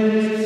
Halte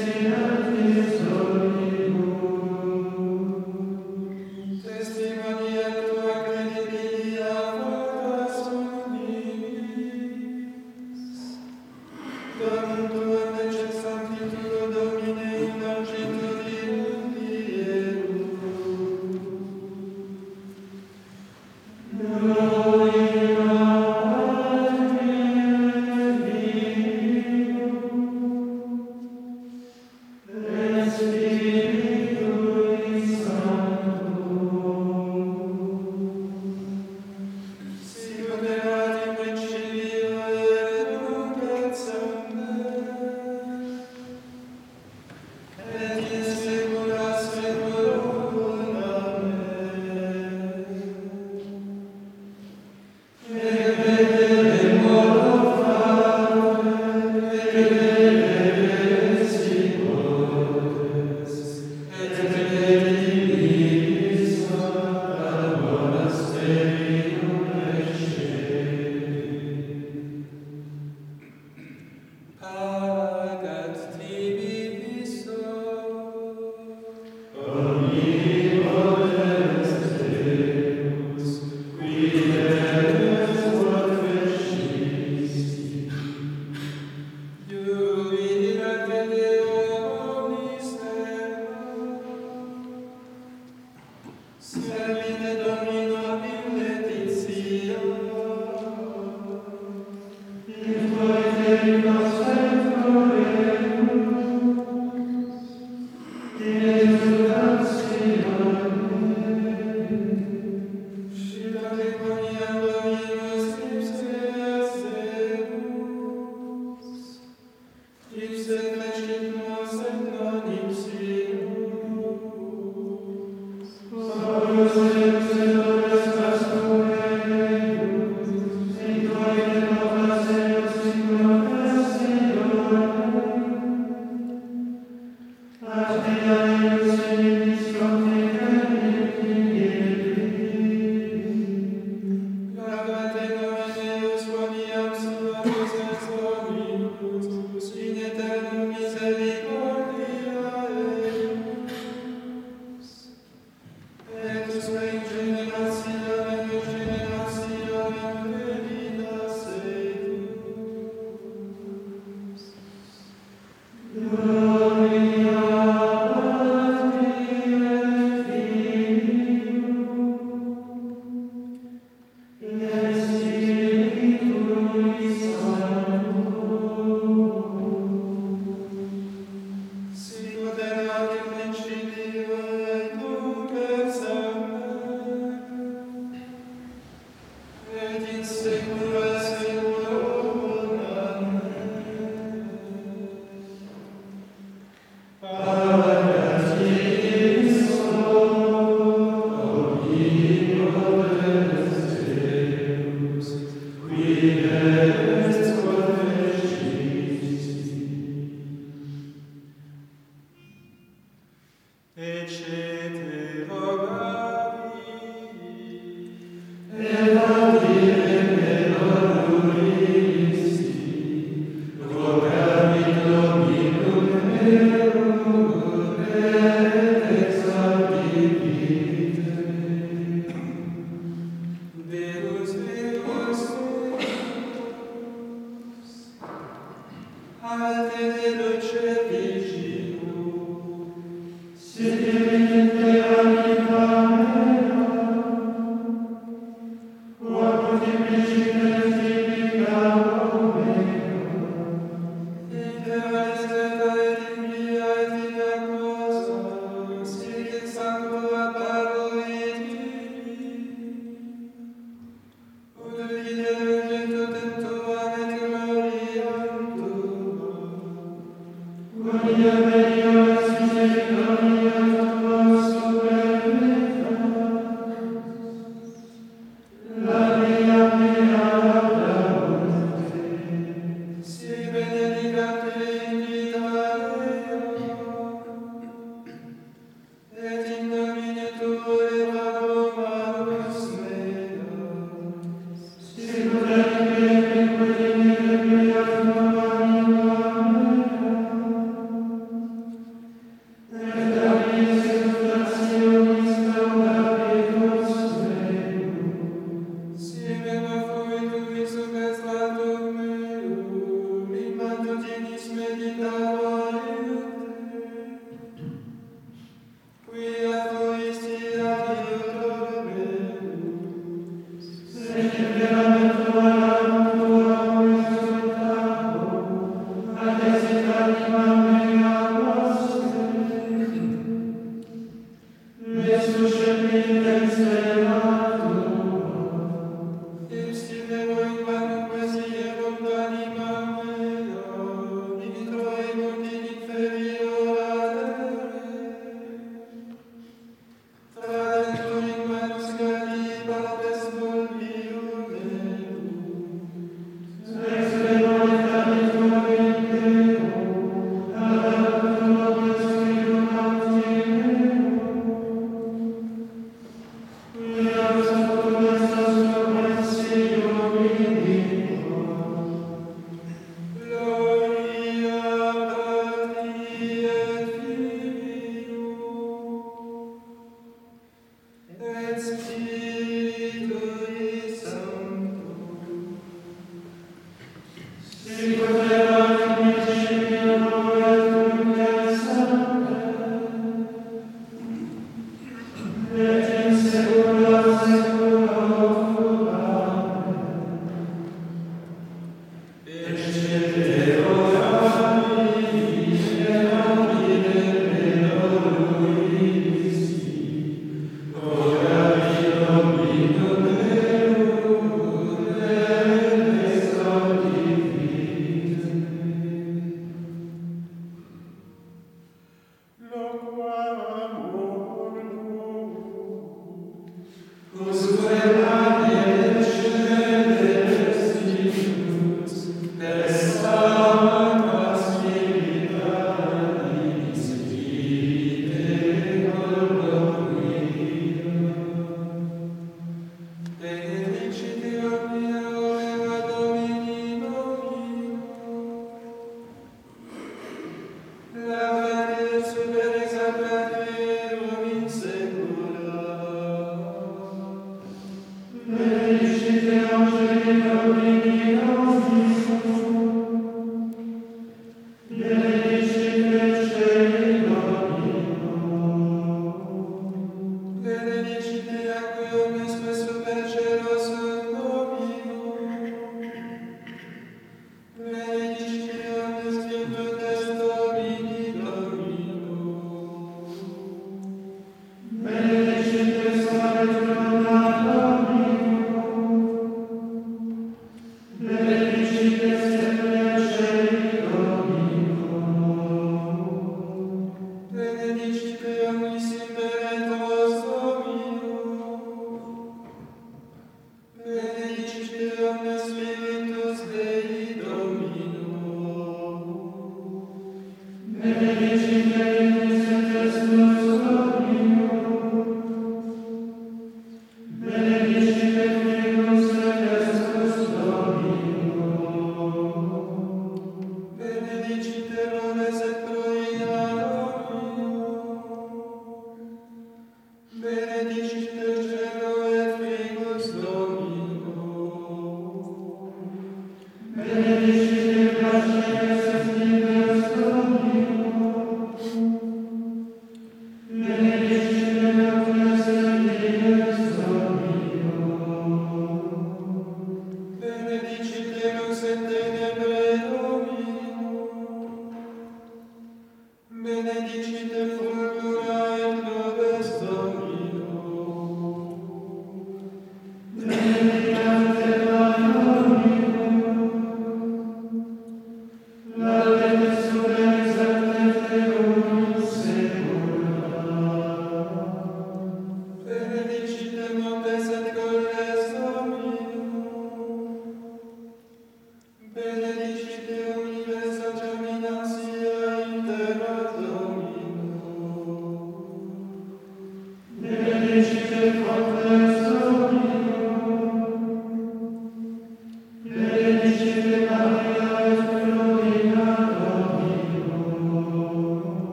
يا مريم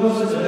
Lord.